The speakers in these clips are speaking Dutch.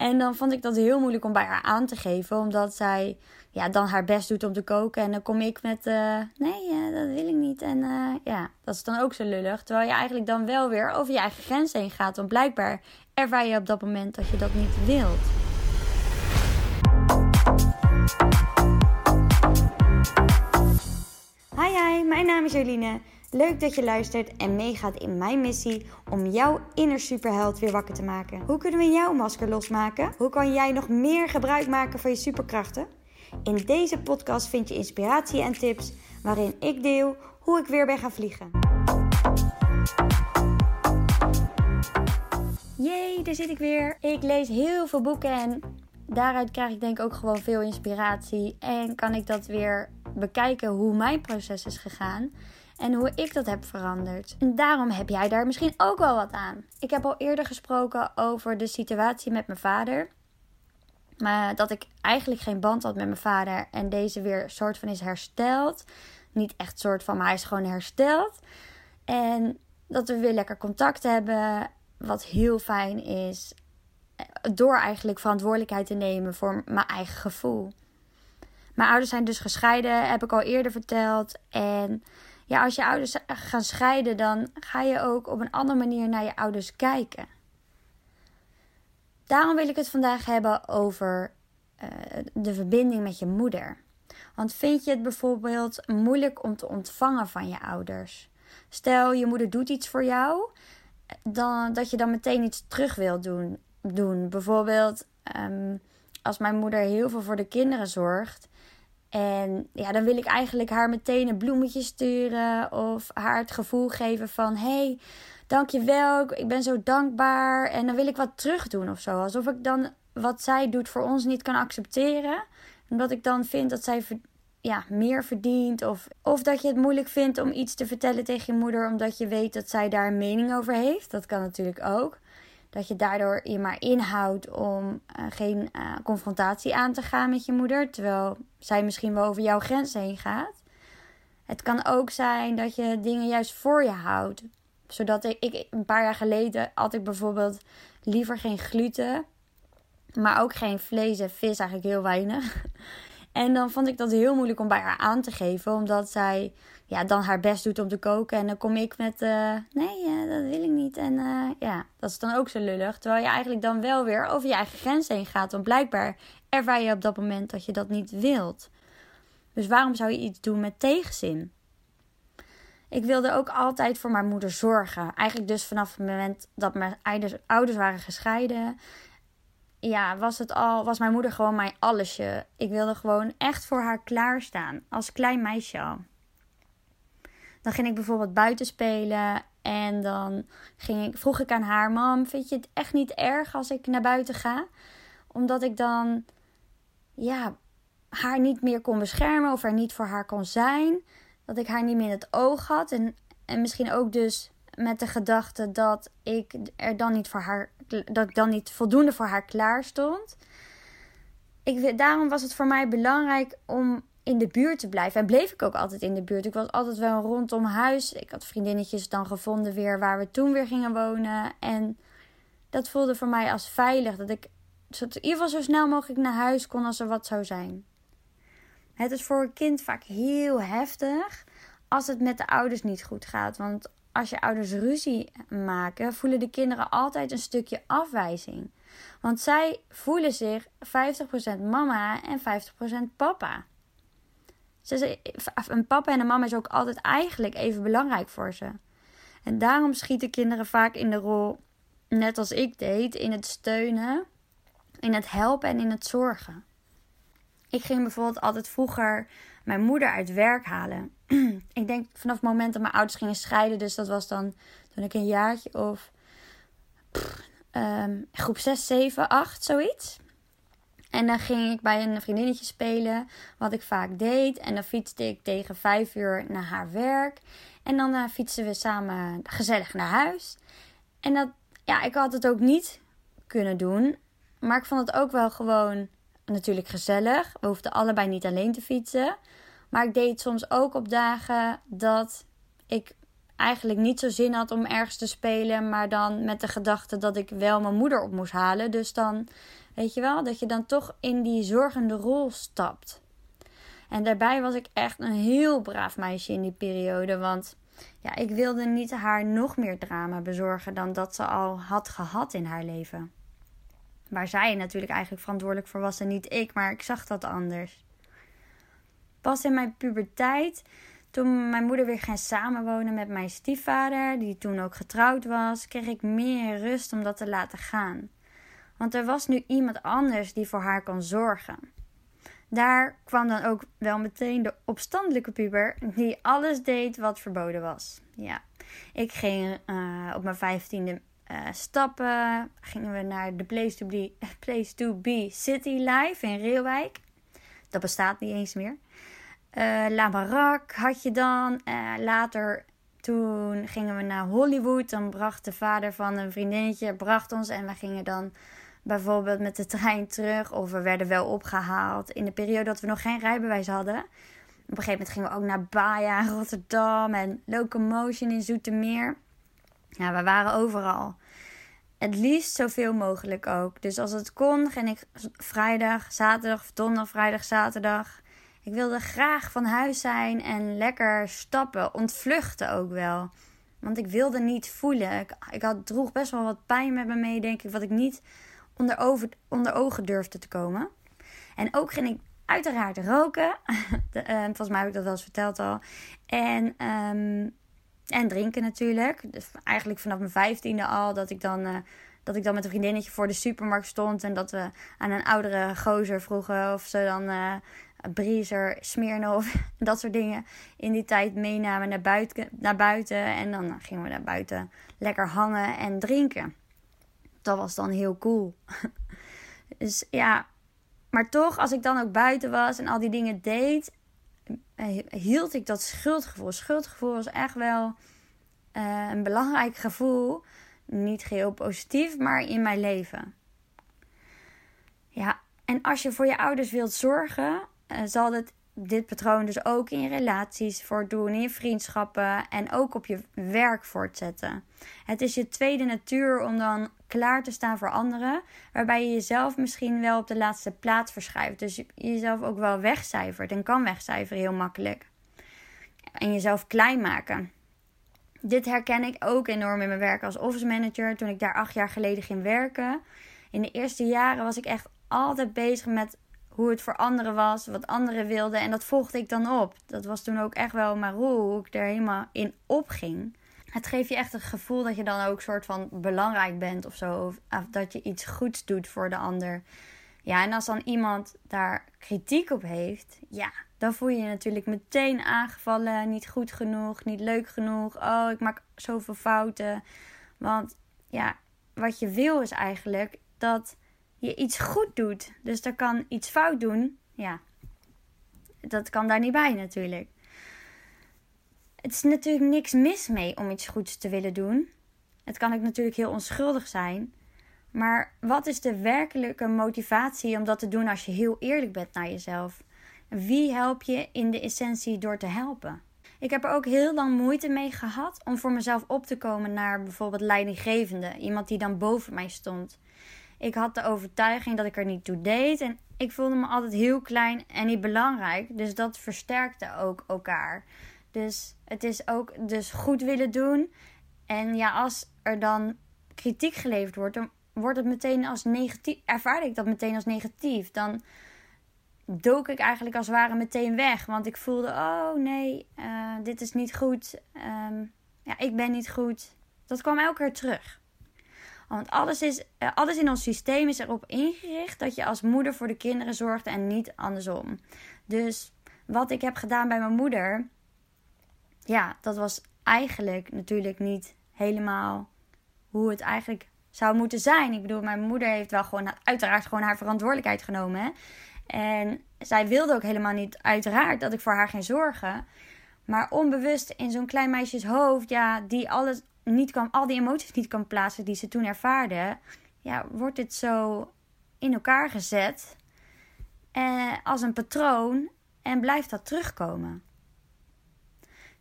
En dan vond ik dat heel moeilijk om bij haar aan te geven, omdat zij ja, dan haar best doet om te koken. En dan kom ik met: uh, Nee, uh, dat wil ik niet. En uh, ja, dat is dan ook zo lullig. Terwijl je eigenlijk dan wel weer over je eigen grens heen gaat. Want blijkbaar ervaar je op dat moment dat je dat niet wilt. Hi, hi, mijn naam is Joline. Leuk dat je luistert en meegaat in mijn missie om jouw inner superheld weer wakker te maken. Hoe kunnen we jouw masker losmaken? Hoe kan jij nog meer gebruik maken van je superkrachten? In deze podcast vind je inspiratie en tips waarin ik deel hoe ik weer ben gaan vliegen. Jee, daar zit ik weer. Ik lees heel veel boeken en daaruit krijg ik denk ik ook gewoon veel inspiratie. En kan ik dat weer bekijken hoe mijn proces is gegaan en hoe ik dat heb veranderd. En daarom heb jij daar misschien ook wel wat aan. Ik heb al eerder gesproken over de situatie met mijn vader. Maar dat ik eigenlijk geen band had met mijn vader en deze weer soort van is hersteld. Niet echt soort van, maar hij is gewoon hersteld. En dat we weer lekker contact hebben, wat heel fijn is. Door eigenlijk verantwoordelijkheid te nemen voor mijn eigen gevoel. Mijn ouders zijn dus gescheiden, heb ik al eerder verteld. En ja, als je ouders gaan scheiden, dan ga je ook op een andere manier naar je ouders kijken. Daarom wil ik het vandaag hebben over uh, de verbinding met je moeder. Want vind je het bijvoorbeeld moeilijk om te ontvangen van je ouders? Stel, je moeder doet iets voor jou, dan, dat je dan meteen iets terug wilt doen. doen. Bijvoorbeeld, um, als mijn moeder heel veel voor de kinderen zorgt, en ja, dan wil ik eigenlijk haar meteen een bloemetje sturen. Of haar het gevoel geven van: hey, dankjewel, ik ben zo dankbaar. En dan wil ik wat terug doen of zo. Alsof ik dan wat zij doet voor ons niet kan accepteren. Omdat ik dan vind dat zij ja, meer verdient. Of, of dat je het moeilijk vindt om iets te vertellen tegen je moeder. Omdat je weet dat zij daar een mening over heeft. Dat kan natuurlijk ook. Dat je daardoor je maar inhoudt om uh, geen uh, confrontatie aan te gaan met je moeder. Terwijl zij misschien wel over jouw grenzen heen gaat. Het kan ook zijn dat je dingen juist voor je houdt. Zodat ik, ik een paar jaar geleden had ik bijvoorbeeld liever geen gluten. Maar ook geen vlees en vis, eigenlijk heel weinig. En dan vond ik dat heel moeilijk om bij haar aan te geven. Omdat zij ja, dan haar best doet om te koken. En dan kom ik met: uh, nee, uh, dat wil ik niet. En uh, ja, dat is dan ook zo lullig. Terwijl je eigenlijk dan wel weer over je eigen grens heen gaat. Want blijkbaar ervaar je op dat moment dat je dat niet wilt. Dus waarom zou je iets doen met tegenzin? Ik wilde ook altijd voor mijn moeder zorgen. Eigenlijk dus vanaf het moment dat mijn ouders waren gescheiden. Ja, was, het al, was mijn moeder gewoon mijn allesje. Ik wilde gewoon echt voor haar klaarstaan. Als klein meisje al. Dan ging ik bijvoorbeeld buiten spelen. En dan ging ik, vroeg ik aan haar: Mam, vind je het echt niet erg als ik naar buiten ga? Omdat ik dan ja, haar niet meer kon beschermen of er niet voor haar kon zijn. Dat ik haar niet meer in het oog had. En, en misschien ook dus met de gedachte dat ik er dan niet voor haar, dat ik dan niet voldoende voor haar klaar stond. Ik, daarom was het voor mij belangrijk om in de buurt te blijven. En bleef ik ook altijd in de buurt. Ik was altijd wel rondom huis. Ik had vriendinnetjes dan gevonden weer waar we toen weer gingen wonen. En dat voelde voor mij als veilig. Dat ik in ieder geval zo snel mogelijk naar huis kon als er wat zou zijn. Het is voor een kind vaak heel heftig als het met de ouders niet goed gaat. Want als je ouders ruzie maken, voelen de kinderen altijd een stukje afwijzing. Want zij voelen zich 50% mama en 50% papa. Een papa en een mama is ook altijd eigenlijk even belangrijk voor ze. En daarom schieten kinderen vaak in de rol, net als ik deed, in het steunen, in het helpen en in het zorgen. Ik ging bijvoorbeeld altijd vroeger mijn moeder uit werk halen. ik denk vanaf het moment dat mijn ouders gingen scheiden, dus dat was dan toen ik een jaartje of um, groep 6, 7, 8, zoiets. En dan ging ik bij een vriendinnetje spelen, wat ik vaak deed. En dan fietste ik tegen vijf uur naar haar werk. En dan uh, fietsen we samen gezellig naar huis. En dat, ja, ik had het ook niet kunnen doen. Maar ik vond het ook wel gewoon natuurlijk gezellig. We hoefden allebei niet alleen te fietsen. Maar ik deed het soms ook op dagen dat ik eigenlijk niet zo zin had om ergens te spelen, maar dan met de gedachte dat ik wel mijn moeder op moest halen. Dus dan, weet je wel, dat je dan toch in die zorgende rol stapt. En daarbij was ik echt een heel braaf meisje in die periode, want ja, ik wilde niet haar nog meer drama bezorgen dan dat ze al had gehad in haar leven. Waar zij natuurlijk eigenlijk verantwoordelijk voor was en niet ik, maar ik zag dat anders. Pas in mijn puberteit, toen mijn moeder weer ging samenwonen met mijn stiefvader, die toen ook getrouwd was, kreeg ik meer rust om dat te laten gaan. Want er was nu iemand anders die voor haar kon zorgen. Daar kwam dan ook wel meteen de opstandelijke puber die alles deed wat verboden was. Ja, ik ging uh, op mijn vijftiende uh, stappen. Gingen we naar de place to, be, place to Be City Life in Reelwijk. Dat bestaat niet eens meer. Uh, La Barak had je dan. later toen gingen we naar Hollywood. Dan bracht de vader van een vriendinnetje bracht ons en we gingen dan bijvoorbeeld met de trein terug. Of we werden wel opgehaald in de periode dat we nog geen rijbewijs hadden. Op een gegeven moment gingen we ook naar Baja, Rotterdam en Locomotion in Zoetermeer. Ja, we waren overal. Het liefst zoveel mogelijk ook. Dus als het kon, ging ik vrijdag, zaterdag, donderdag, vrijdag, zaterdag. Ik wilde graag van huis zijn en lekker stappen, ontvluchten ook wel. Want ik wilde niet voelen. Ik, had, droeg best wel wat pijn met me mee, denk ik, wat ik niet onder, over, onder ogen durfde te komen. En ook ging ik uiteraard roken. De, uh, volgens mij heb ik dat wel eens verteld al. En, um, en drinken natuurlijk. Dus eigenlijk vanaf mijn vijftiende al dat ik dan... Uh, dat ik dan met een vriendinnetje voor de supermarkt stond. En dat we aan een oudere gozer vroegen of ze dan uh, Briezer, Smirnoff, dat soort dingen in die tijd meenamen naar buiten, naar buiten. En dan gingen we naar buiten lekker hangen en drinken dat was dan heel cool. dus ja, maar toch, als ik dan ook buiten was en al die dingen deed, eh, hield ik dat schuldgevoel. Schuldgevoel was echt wel uh, een belangrijk gevoel. Niet geheel positief, maar in mijn leven. Ja, en als je voor je ouders wilt zorgen, uh, zal het dit patroon dus ook in relaties voortdoen, in je vriendschappen en ook op je werk voortzetten. Het is je tweede natuur om dan klaar te staan voor anderen, waarbij je jezelf misschien wel op de laatste plaats verschuift. Dus je jezelf ook wel wegcijfert en kan wegcijferen heel makkelijk. En jezelf klein maken. Dit herken ik ook enorm in mijn werk als office manager. Toen ik daar acht jaar geleden ging werken. In de eerste jaren was ik echt altijd bezig met hoe het voor anderen was, wat anderen wilden. En dat volgde ik dan op. Dat was toen ook echt wel rol, hoe ik er helemaal in opging. Het geeft je echt het gevoel dat je dan ook soort van belangrijk bent of zo. Of, dat je iets goeds doet voor de ander. Ja, en als dan iemand daar kritiek op heeft, ja, dan voel je je natuurlijk meteen aangevallen. Niet goed genoeg, niet leuk genoeg. Oh, ik maak zoveel fouten. Want ja, wat je wil is eigenlijk dat je iets goed doet. Dus er kan iets fout doen. Ja, dat kan daar niet bij natuurlijk. Het is natuurlijk niks mis mee om iets goeds te willen doen. Het kan ook natuurlijk heel onschuldig zijn. Maar wat is de werkelijke motivatie om dat te doen als je heel eerlijk bent naar jezelf? Wie help je in de essentie door te helpen? Ik heb er ook heel lang moeite mee gehad om voor mezelf op te komen naar bijvoorbeeld leidinggevende. Iemand die dan boven mij stond. Ik had de overtuiging dat ik er niet toe deed. En ik voelde me altijd heel klein en niet belangrijk. Dus dat versterkte ook elkaar. Dus het is ook dus goed willen doen. En ja, als er dan kritiek geleverd wordt, dan wordt het meteen als negatief. Ervaarde ik dat meteen als negatief. Dan dook ik eigenlijk als het ware meteen weg. Want ik voelde, oh nee, uh, dit is niet goed. Um, ja, ik ben niet goed. Dat kwam elke keer terug. Want alles, is, eh, alles in ons systeem is erop ingericht dat je als moeder voor de kinderen zorgt en niet andersom. Dus wat ik heb gedaan bij mijn moeder, ja, dat was eigenlijk natuurlijk niet helemaal hoe het eigenlijk zou moeten zijn. Ik bedoel, mijn moeder heeft wel gewoon, uiteraard gewoon haar verantwoordelijkheid genomen. Hè? En zij wilde ook helemaal niet, uiteraard, dat ik voor haar ging zorgen. Maar onbewust in zo'n klein meisjes hoofd, ja, die alles, niet kan, al die emoties niet kan plaatsen die ze toen ervaarde, ja, wordt dit zo in elkaar gezet eh, als een patroon en blijft dat terugkomen.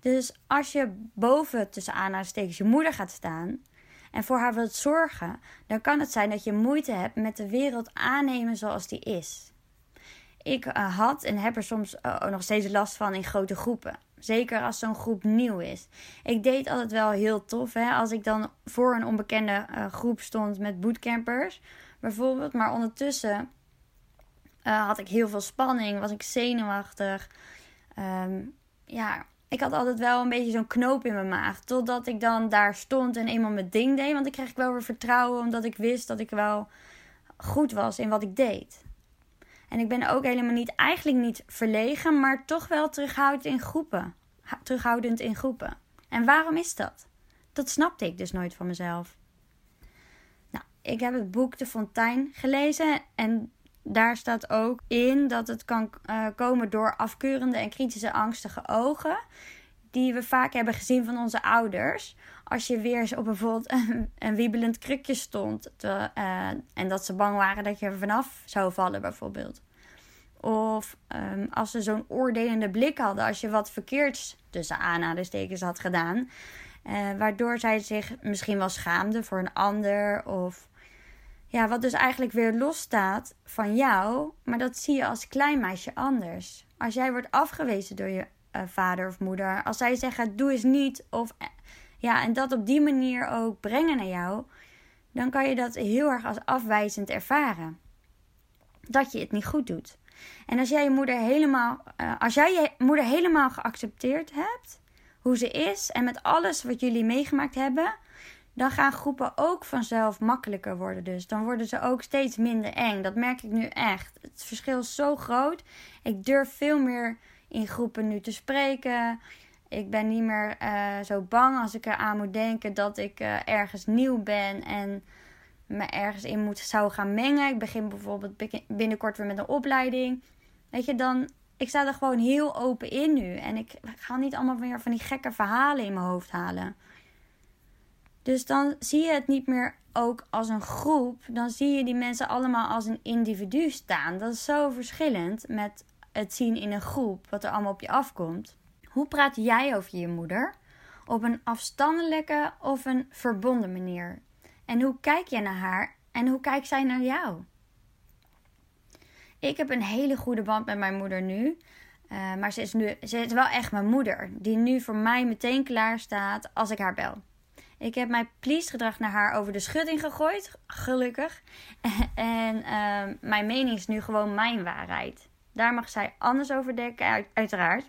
Dus als je boven tussen aanhalingstekens je moeder gaat staan en voor haar wilt zorgen, dan kan het zijn dat je moeite hebt met de wereld aannemen zoals die is. Ik uh, had en heb er soms uh, nog steeds last van in grote groepen. Zeker als zo'n groep nieuw is. Ik deed altijd wel heel tof hè, als ik dan voor een onbekende uh, groep stond met bootcampers bijvoorbeeld. Maar ondertussen had ik heel veel spanning, was ik zenuwachtig. Um, ja, ik had altijd wel een beetje zo'n knoop in mijn maag. Totdat ik dan daar stond en eenmaal mijn ding deed. Want ik kreeg wel weer vertrouwen omdat ik wist dat ik wel goed was in wat ik deed. En ik ben ook helemaal niet, eigenlijk niet verlegen, maar toch wel terughoudend in groepen. Terughoudend in groepen. En waarom is dat? Dat snapte ik dus nooit van mezelf. Nou, ik heb het boek De Fontein gelezen en daar staat ook in dat het kan uh, komen door afkeurende en kritische angstige ogen. Die we vaak hebben gezien van onze ouders. Als je weer op bijvoorbeeld een, wiebelend krukje stond. Te, uh, en dat ze bang waren dat je er vanaf zou vallen, bijvoorbeeld. Of um, als ze zo'n oordelende blik hadden als je wat verkeerds tussen aanhalingstekens had gedaan. Uh, waardoor zij zich misschien wel schaamden voor een ander. Of ja, wat dus eigenlijk weer losstaat van jou, maar dat zie je als klein meisje anders. Als jij wordt afgewezen door je uh, vader of moeder, als zij zeggen doe eens niet, of eh, ja, en dat op die manier ook brengen naar jou, dan kan je dat heel erg als afwijzend ervaren. Dat je het niet goed doet. En als jij je moeder helemaal, uh, als jij je moeder helemaal geaccepteerd hebt, hoe ze is en met alles wat jullie meegemaakt hebben, dan gaan groepen ook vanzelf makkelijker worden. Dus dan worden ze ook steeds minder eng. Dat merk ik nu echt. Het verschil is zo groot. Ik durf veel meer in groepen nu te spreken. Ik ben niet meer uh, zo bang als ik eraan moet denken dat ik uh, ergens nieuw ben en me ergens in moet zou gaan mengen. Ik begin bijvoorbeeld binnenkort weer met een opleiding. Weet je, dan. Ik sta er gewoon heel open in nu. En ik ga niet allemaal meer van die gekke verhalen in mijn hoofd halen. Dus dan zie je het niet meer ook als een groep. Dan zie je die mensen allemaal als een individu staan. Dat is zo verschillend met het zien in een groep, wat er allemaal op je afkomt. Hoe praat jij over je moeder? Op een afstandelijke of een verbonden manier? En hoe kijk jij naar haar en hoe kijkt zij naar jou? Ik heb een hele goede band met mijn moeder nu. Uh, maar ze is, nu, ze is wel echt mijn moeder. Die nu voor mij meteen klaar staat als ik haar bel. Ik heb mijn please gedrag naar haar over de schutting gegooid. Gelukkig. en uh, mijn mening is nu gewoon mijn waarheid. Daar mag zij anders over denken, uiteraard.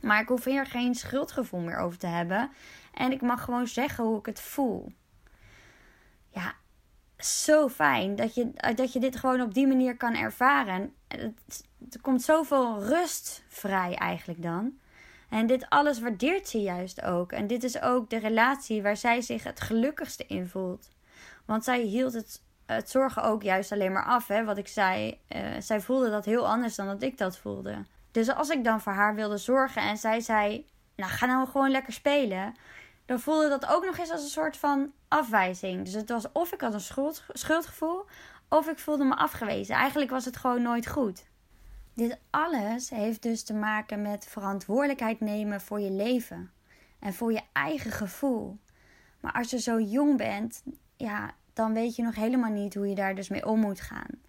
Maar ik hoef hier geen schuldgevoel meer over te hebben. En ik mag gewoon zeggen hoe ik het voel. Ja, zo fijn dat je, dat je dit gewoon op die manier kan ervaren. Er komt zoveel rust vrij eigenlijk dan. En dit alles waardeert ze juist ook. En dit is ook de relatie waar zij zich het gelukkigste in voelt. Want zij hield het, het zorgen ook juist alleen maar af. Hè? Wat ik zei, uh, zij voelde dat heel anders dan dat ik dat voelde. Dus als ik dan voor haar wilde zorgen en zij zei: Nou, ga nou gewoon lekker spelen. Dan voelde dat ook nog eens als een soort van afwijzing. Dus het was of ik had een schuld, schuldgevoel, of ik voelde me afgewezen. Eigenlijk was het gewoon nooit goed. Dit alles heeft dus te maken met verantwoordelijkheid nemen voor je leven en voor je eigen gevoel. Maar als je zo jong bent, ja, dan weet je nog helemaal niet hoe je daar dus mee om moet gaan.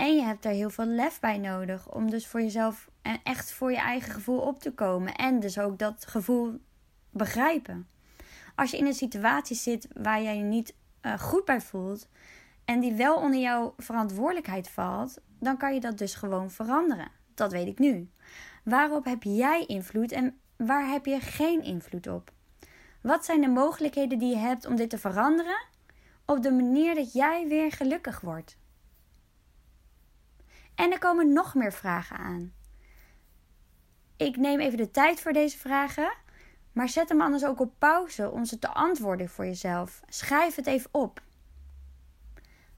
En je hebt daar heel veel lef bij nodig om dus voor jezelf en echt voor je eigen gevoel op te komen en dus ook dat gevoel begrijpen. Als je in een situatie zit waar jij je niet uh, goed bij voelt en die wel onder jouw verantwoordelijkheid valt, dan kan je dat dus gewoon veranderen. Dat weet ik nu. Waarop heb jij invloed en waar heb je geen invloed op? Wat zijn de mogelijkheden die je hebt om dit te veranderen op de manier dat jij weer gelukkig wordt? En er komen nog meer vragen aan. Ik neem even de tijd voor deze vragen, maar zet hem anders ook op pauze om ze te antwoorden voor jezelf. Schrijf het even op.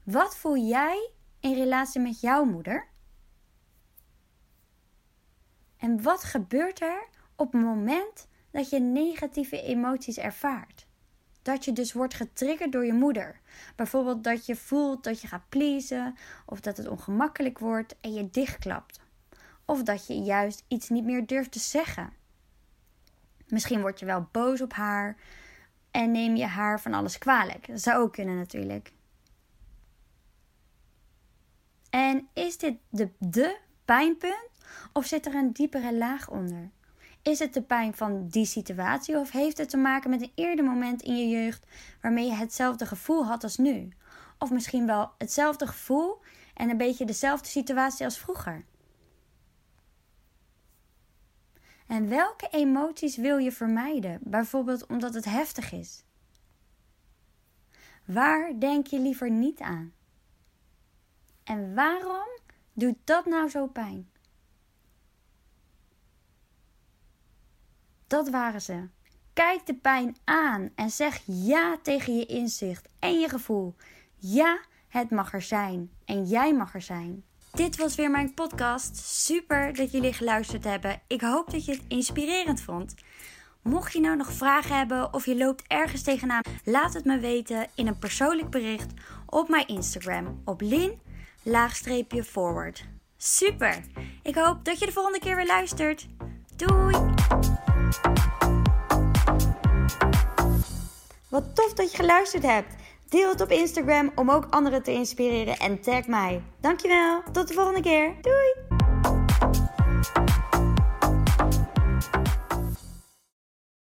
Wat voel jij in relatie met jouw moeder? En wat gebeurt er op het moment dat je negatieve emoties ervaart? Dat je dus wordt getriggerd door je moeder. Bijvoorbeeld dat je voelt dat je gaat pleasen, of dat het ongemakkelijk wordt en je dichtklapt. Of dat je juist iets niet meer durft te zeggen. Misschien word je wel boos op haar en neem je haar van alles kwalijk. Dat zou ook kunnen natuurlijk. En is dit de, de pijnpunt of zit er een diepere laag onder? Is het de pijn van die situatie of heeft het te maken met een eerder moment in je jeugd waarmee je hetzelfde gevoel had als nu? Of misschien wel hetzelfde gevoel en een beetje dezelfde situatie als vroeger? En welke emoties wil je vermijden? Bijvoorbeeld omdat het heftig is. Waar denk je liever niet aan? En waarom doet dat nou zo pijn? Dat waren ze. Kijk de pijn aan en zeg ja tegen je inzicht en je gevoel. Ja, het mag er zijn en jij mag er zijn. Dit was weer mijn podcast. Super dat jullie geluisterd hebben. Ik hoop dat je het inspirerend vond. Mocht je nou nog vragen hebben of je loopt ergens tegenaan, laat het me weten in een persoonlijk bericht op mijn Instagram op lin-forward. Super! Ik hoop dat je de volgende keer weer luistert. Doei! Wat tof dat je geluisterd hebt. Deel het op Instagram om ook anderen te inspireren en tag mij. Dankjewel. Tot de volgende keer. Doei!